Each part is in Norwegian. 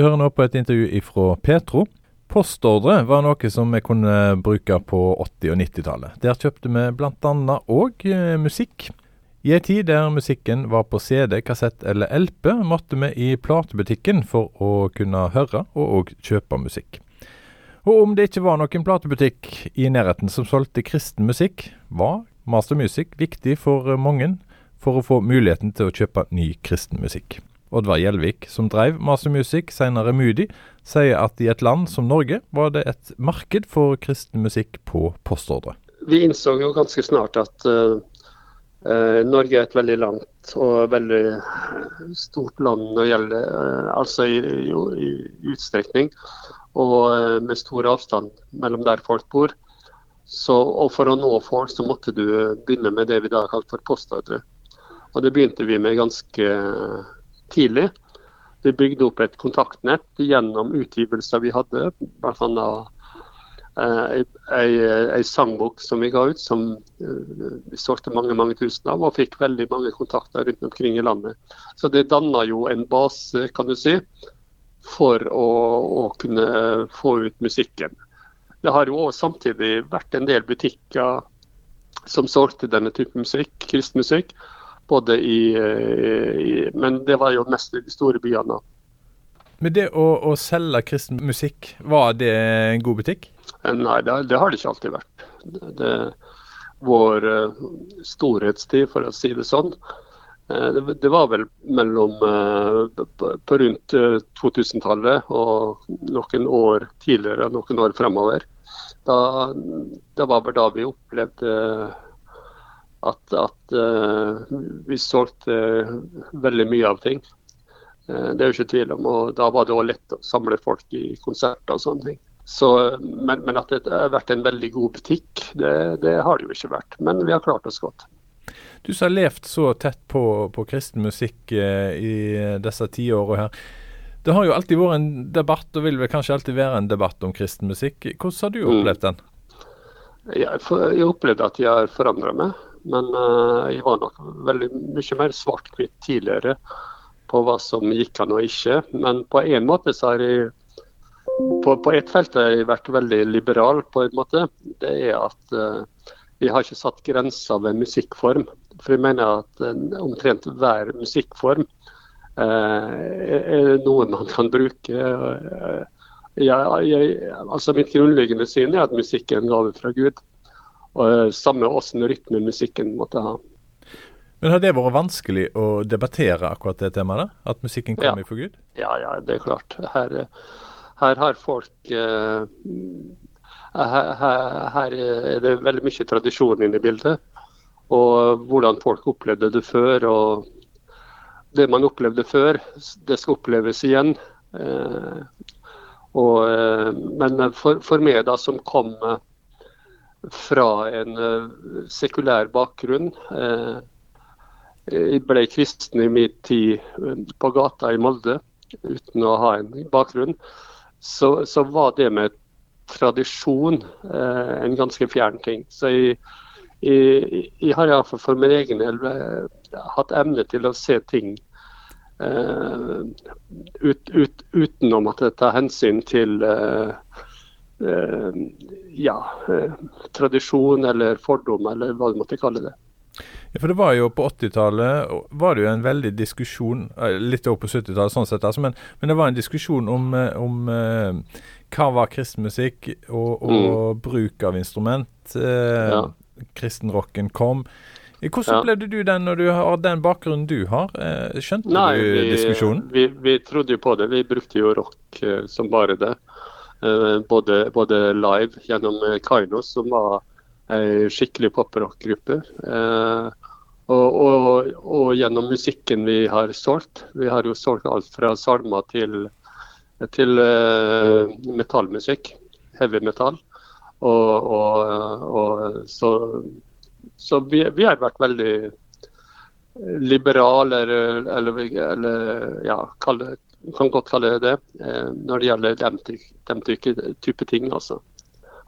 Du hører nå på et intervju fra Petro. Postordre var noe som vi kunne bruke på 80- og 90-tallet. Der kjøpte vi bl.a. òg eh, musikk. I ei tid der musikken var på CD, kassett eller LP, måtte vi i platebutikken for å kunne høre og òg kjøpe musikk. Og om det ikke var noen platebutikk i nærheten som solgte kristen musikk, var Master Music viktig for mange for å få muligheten til å kjøpe ny kristen musikk. Oddvar Gjelvik, som drev Master Music, senere Moody, sier at i et land som Norge var det et marked for kristen musikk på postordre. Vi innså jo ganske snart at uh, Norge er et veldig langt og veldig stort land når det gjelder uh, altså i, i, i utstrekning, og med stor avstand mellom der folk bor. Så, og For å nå folk så måtte du begynne med det vi da kalte for postordre. Og Det begynte vi med ganske tidlig. Vi bygde opp et kontaktnett gjennom utgivelser vi hadde, bl.a. Eh, ei, sangbok som vi ga ut, som eh, vi solgte mange mange tusen av, og fikk veldig mange kontakter rundt omkring i landet. Så det danna jo en base, kan du si, for å, å kunne få ut musikken. Det har jo også samtidig vært en del butikker som solgte denne typen musikk, kristmusikk. Både i, eh, i, Men det var jo mest i de store byene. Men det å, å selge kristen musikk, var det en god butikk? Eh, nei, det, det har det ikke alltid vært. Det, det, vår uh, storhetstid, for å si det sånn, uh, det, det, var vel mellom uh, på rundt 2000-tallet og noen år tidligere, noen år fremover. Da, det var vel da vi opplevde at, at uh, vi solgte veldig mye av ting. Uh, det er jo ikke tvil om. og Da var det også lett å samle folk i konserter og sånne ting. Så, men, men, at det har vært en veldig god butikk, det, det, har det jo ikke vært. Men vi har klart oss godt. Du som har levd så tett på, på kristen musikk eh, i disse tiåra her. Det har jo alltid vært en debatt, og vil vel kanskje alltid være en debatt om kristen musikk. Hvordan har du mm. opplevd den? Jeg, jeg opplevde at jeg har forandra meg. Men uh, jeg var nok veldig mye mer svart-hvitt tidligere på hva som gikk an og ikke. Men på en måte så har jeg på, på ett felt har jeg vært veldig liberal på en måte. Det er at uh, jeg har ikke satt grenser ved musikkform. For jeg mener at uh, omtrent hver musikkform uh, er noe man kan bruke. Jeg, jeg, altså Mitt grunnleggende syn er at musikk er en gave fra Gud. Og eh, Samme åssen rytme musikken måtte ha. Men Har det vært vanskelig å debattere akkurat det temaet? At musikken kommer ja. for Gud? Ja, ja, det er klart. Her, her har folk uh, her, her, er det veldig mye tradisjon inne i bildet. Og hvordan folk opplevde det før. og Det man opplevde før, det skal oppleves igjen. Uh, og, men for, for meg da som kom fra en uh, sekulær bakgrunn. Uh, jeg ble kristen i min tid eh, på gata i Molde uten å ha en bakgrunn. Så, så var det med tradisjon en ganske fjern ting. Så jeg, jeg, jeg har iallfall for min egen del hatt evne til å se ting ut, ut, utenom at det tar hensyn til uh, Eh, ja, eh, tradisjon eller fordom, eller hva du måtte kalle det. Ja, for det var jo På 80-tallet var det jo en veldig diskusjon, eh, litt over på 70-tallet, sånn sett, altså, men, men, det var en diskusjon om, om hva var kristen musikk, og, og mm. bruk av instrument. Eh, ja. Kristenrocken kom. Hvordan ja. opplevde du den når du har den bakgrunnen du har? Skjønte Nei, du vi, diskusjonen? Vi, vi, trodde jo på det. Vi brukte jo rock som bare det. Eh, både, både, live gjennom eh, Kainos, som var ei skikkelig poprock-gruppe. Eh, og, og, og, gjennom musikken vi har solgt. Vi har jo solgt alt fra salmer til, til metallmusikk. Heavy metal. Og, og så, så vi, vi, har vært veldig liberale, eller, eller, eller ja, kalle, kan godt kalle det det, eh, når det gjelder den, type ting. altså.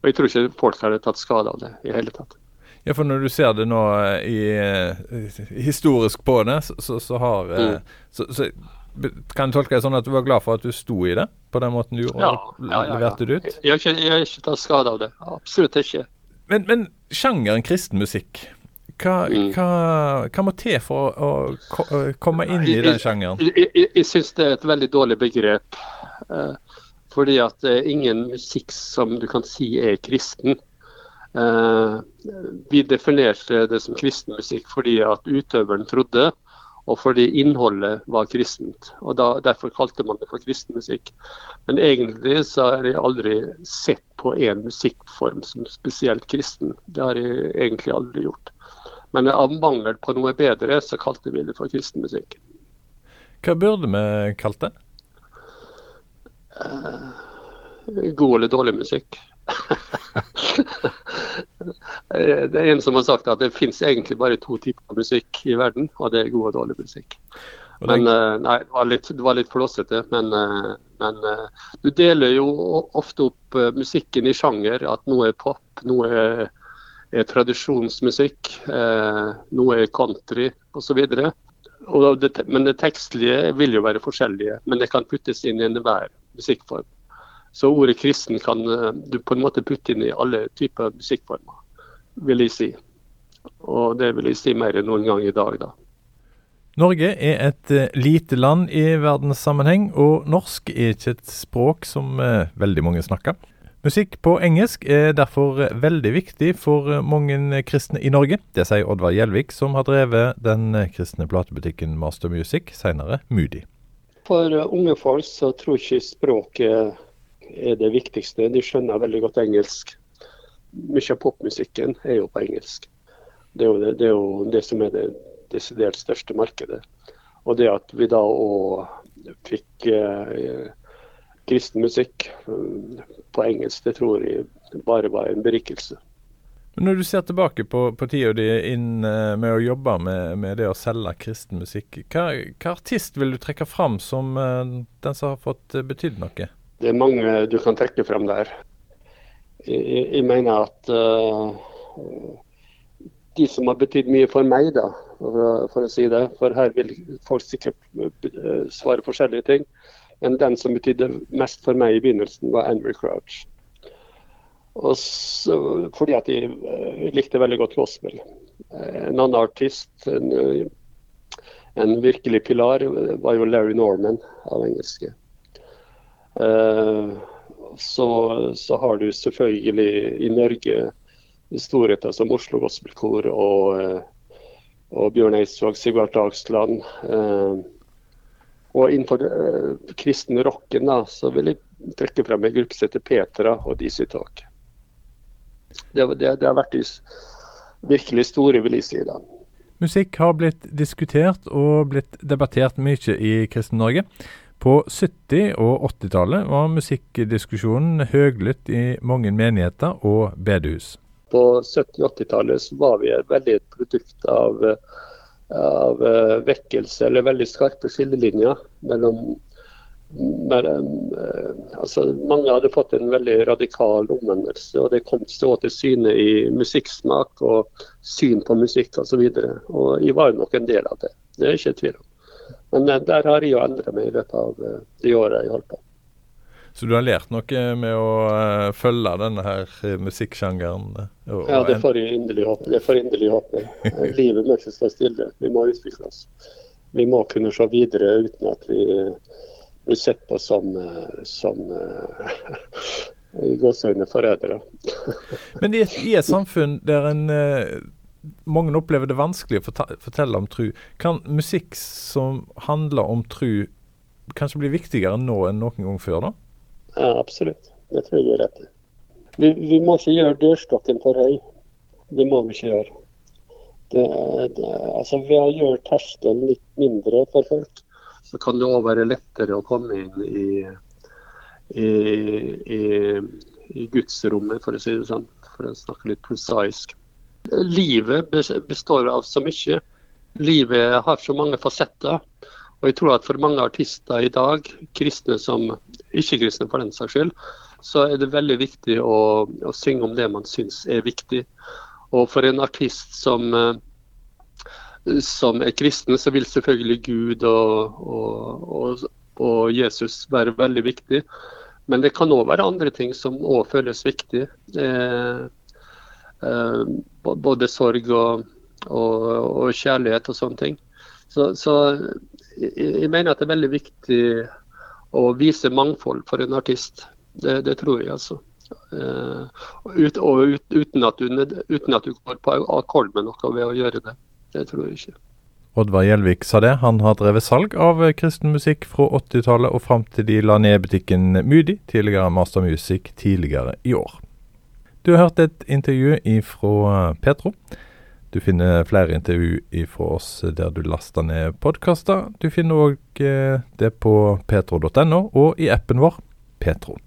Og Jeg tror ikke folk hadde tatt skade av det i hele tatt. Ja, for Når du ser det nå eh, i, eh, historisk på det, så, så har mm. så, så, Kan jeg tolke det sånn at du var glad for at du sto i det, på den måten du gjorde, Ja, ja, ja, ja. ut? Jeg har ikke, jeg har ikke tatt skade av det. Absolutt ikke. Men, men sjangeren kristen musikk, hva, Mm. hva, hva må til for å, å å komme inn i den sjangeren? Jeg, jeg, jeg syns det er et veldig dårlig begrep. Eh, fordi at det er ingen musikk som du kan si er kristen. Eh, vi definerte det som kristen musikk fordi at utøveren trodde, og fordi innholdet var kristent. og da, Derfor kalte man det for kristen musikk. Men egentlig så har jeg aldri sett på en musikkform som spesielt kristen. Det har jeg egentlig aldri gjort. Men av mangel på noe bedre, så kalte vi det for kristen musikk. Hva burde vi kalt det? God eller dårlig musikk. det er en som har sagt at det finnes egentlig bare to typer musikk i verden, og det er god og dårlig musikk. Og Men eh, nei, det var litt, det var litt flåsete. Men, eh, men eh, du deler jo ofte opp eh, musikken i sjanger. At noe er pop, noe er, er tradisjonsmusikk, eh, noe er country osv. Men det tekstlige vil jo være forskjellige, men det kan puttes inn i enhver musikkform. Så ordet kristen kan eh, du på en måte putte inn i alle typer musikkformer, vil jeg si. Og det vil jeg si mer enn noen gang i dag, da. Norge er et eh, lite land i verdenssammenheng, og norsk er ikke et språk som eh, veldig mange snakker. Musikk på engelsk er derfor veldig viktig for mange kristne i Norge. Det sier Oddvar Gjelvik, som har drevet den kristne platebutikken Master Music, senere Moody. For unge folk så tror ikke språket er det viktigste. De skjønner veldig godt engelsk. Mye av popmusikken er jo på engelsk. Det er jo det, det, er jo det som er det desidert største markedet. Og det at vi da òg fikk eh, kristen musikk eh, på engelsk, det tror jeg bare var en berikelse. Når du ser tilbake på, på tida di inn eh, med å jobbe med, med det å selge kristen musikk, hva, hva artist vil du trekke fram som eh, den som har fått betydd noe? Det er mange du kan trekke frem der. Jeg, jeg- mener at uh, de som har betydd mye for meg, da, for, for å si det, for her vil folk sikkert svare forskjellige ting, men den som betydde mest for meg i begynnelsen, var Andrew Crouch. Så, fordi at jeg eh, likte veldig godt gospel. Eh, En annen artist, en, eh, en virkelig pilar, var jo Larry Norman av engelske. Så, så har du selvfølgelig i Norge storheter som Oslo Gospelkor og, og Bjørn Eidsvåg, Sigvart Dagsland. Og innenfor eh, kristen rocken da, så vil jeg trekke frem en gruppe som heter Petra og Dizzie Talk. Det, det, det har vært de virkelig store, vil jeg si. da. Musikk har blitt diskutert og blitt debattert mye i Kristen Norge. På 70- og 80-tallet var musikkdiskusjonen høglytt i mange menigheter og bedehus. På 70- og 80-tallet så var vi et veldig et produkt av, eh, av eh, vekkelse, eller veldig skarpe skillelinjer mellom eh, altså Mange hadde fått en veldig radikal omvendelse, og det kom så til syne i musikksmak og syn på musikk osv. Jeg var nok en del av det, det er ikke tvil om. Men eh, der har jeg jo endret meg i løpet av de åra jeg holdt på. Så du har lært noe med å eh, følge denne her eh, musikksjangeren? eh, Ja, det får jeg inderlig håpe. Det får jeg inderlig håpe. Livet må ikke stå stille. Vi må utvikle oss. Vi må kunne se videre uten at vi blir sett på som, som i gåseøyne forrædere. Men i et, i et samfunn der en mange opplever det vanskelig å fortelle om tru, kan musikk som handler om tru kanskje bli viktigere nå enn noen gang før? da? Ja, absolutt. Det tror jeg du har rett i. Vi, vi må ikke gjøre dørstokken for høy. Det må vi ikke gjøre. Det, det, altså Ved å gjøre terskelen litt mindre for folk, så kan det òg være lettere å komme inn i, i, i, i gudsrommet, for å si det sånn. For å snakke litt prosaisk. Livet består av så mye. Livet har så mange fasetter. Og jeg tror at for mange artister i dag, kristne som ikke-kristne for den saks skyld, så er det veldig viktig å, å synge om det man syns er viktig. Og for en artist som, eh, som er kristen, så vil selvfølgelig Gud og, og, og, og Jesus være veldig viktig. Men det kan òg være andre ting som òg føles viktig. Eh, eh, både sorg og, kjærlighet og sånne ting. Så, så jeg, mener at det er veldig viktig å vise mangfold for en artist. Det, det tror jeg, altså. Uh, ut, og ut, uten, at du, uten at du går på akkord med noe ved å gjøre det. Det tror jeg ikke. Oddvar Gjelvik sa det. Han har drevet salg av kristen musikk fra 80-tallet og fram til de la ned butikken Moody, tidligere Master Music, tidligere i år. Du har hørt et intervju fra Petro. Du finner flere intervju fra oss der du laster ned podkaster. Du finner òg eh, det på petro.no og i appen vår Petro.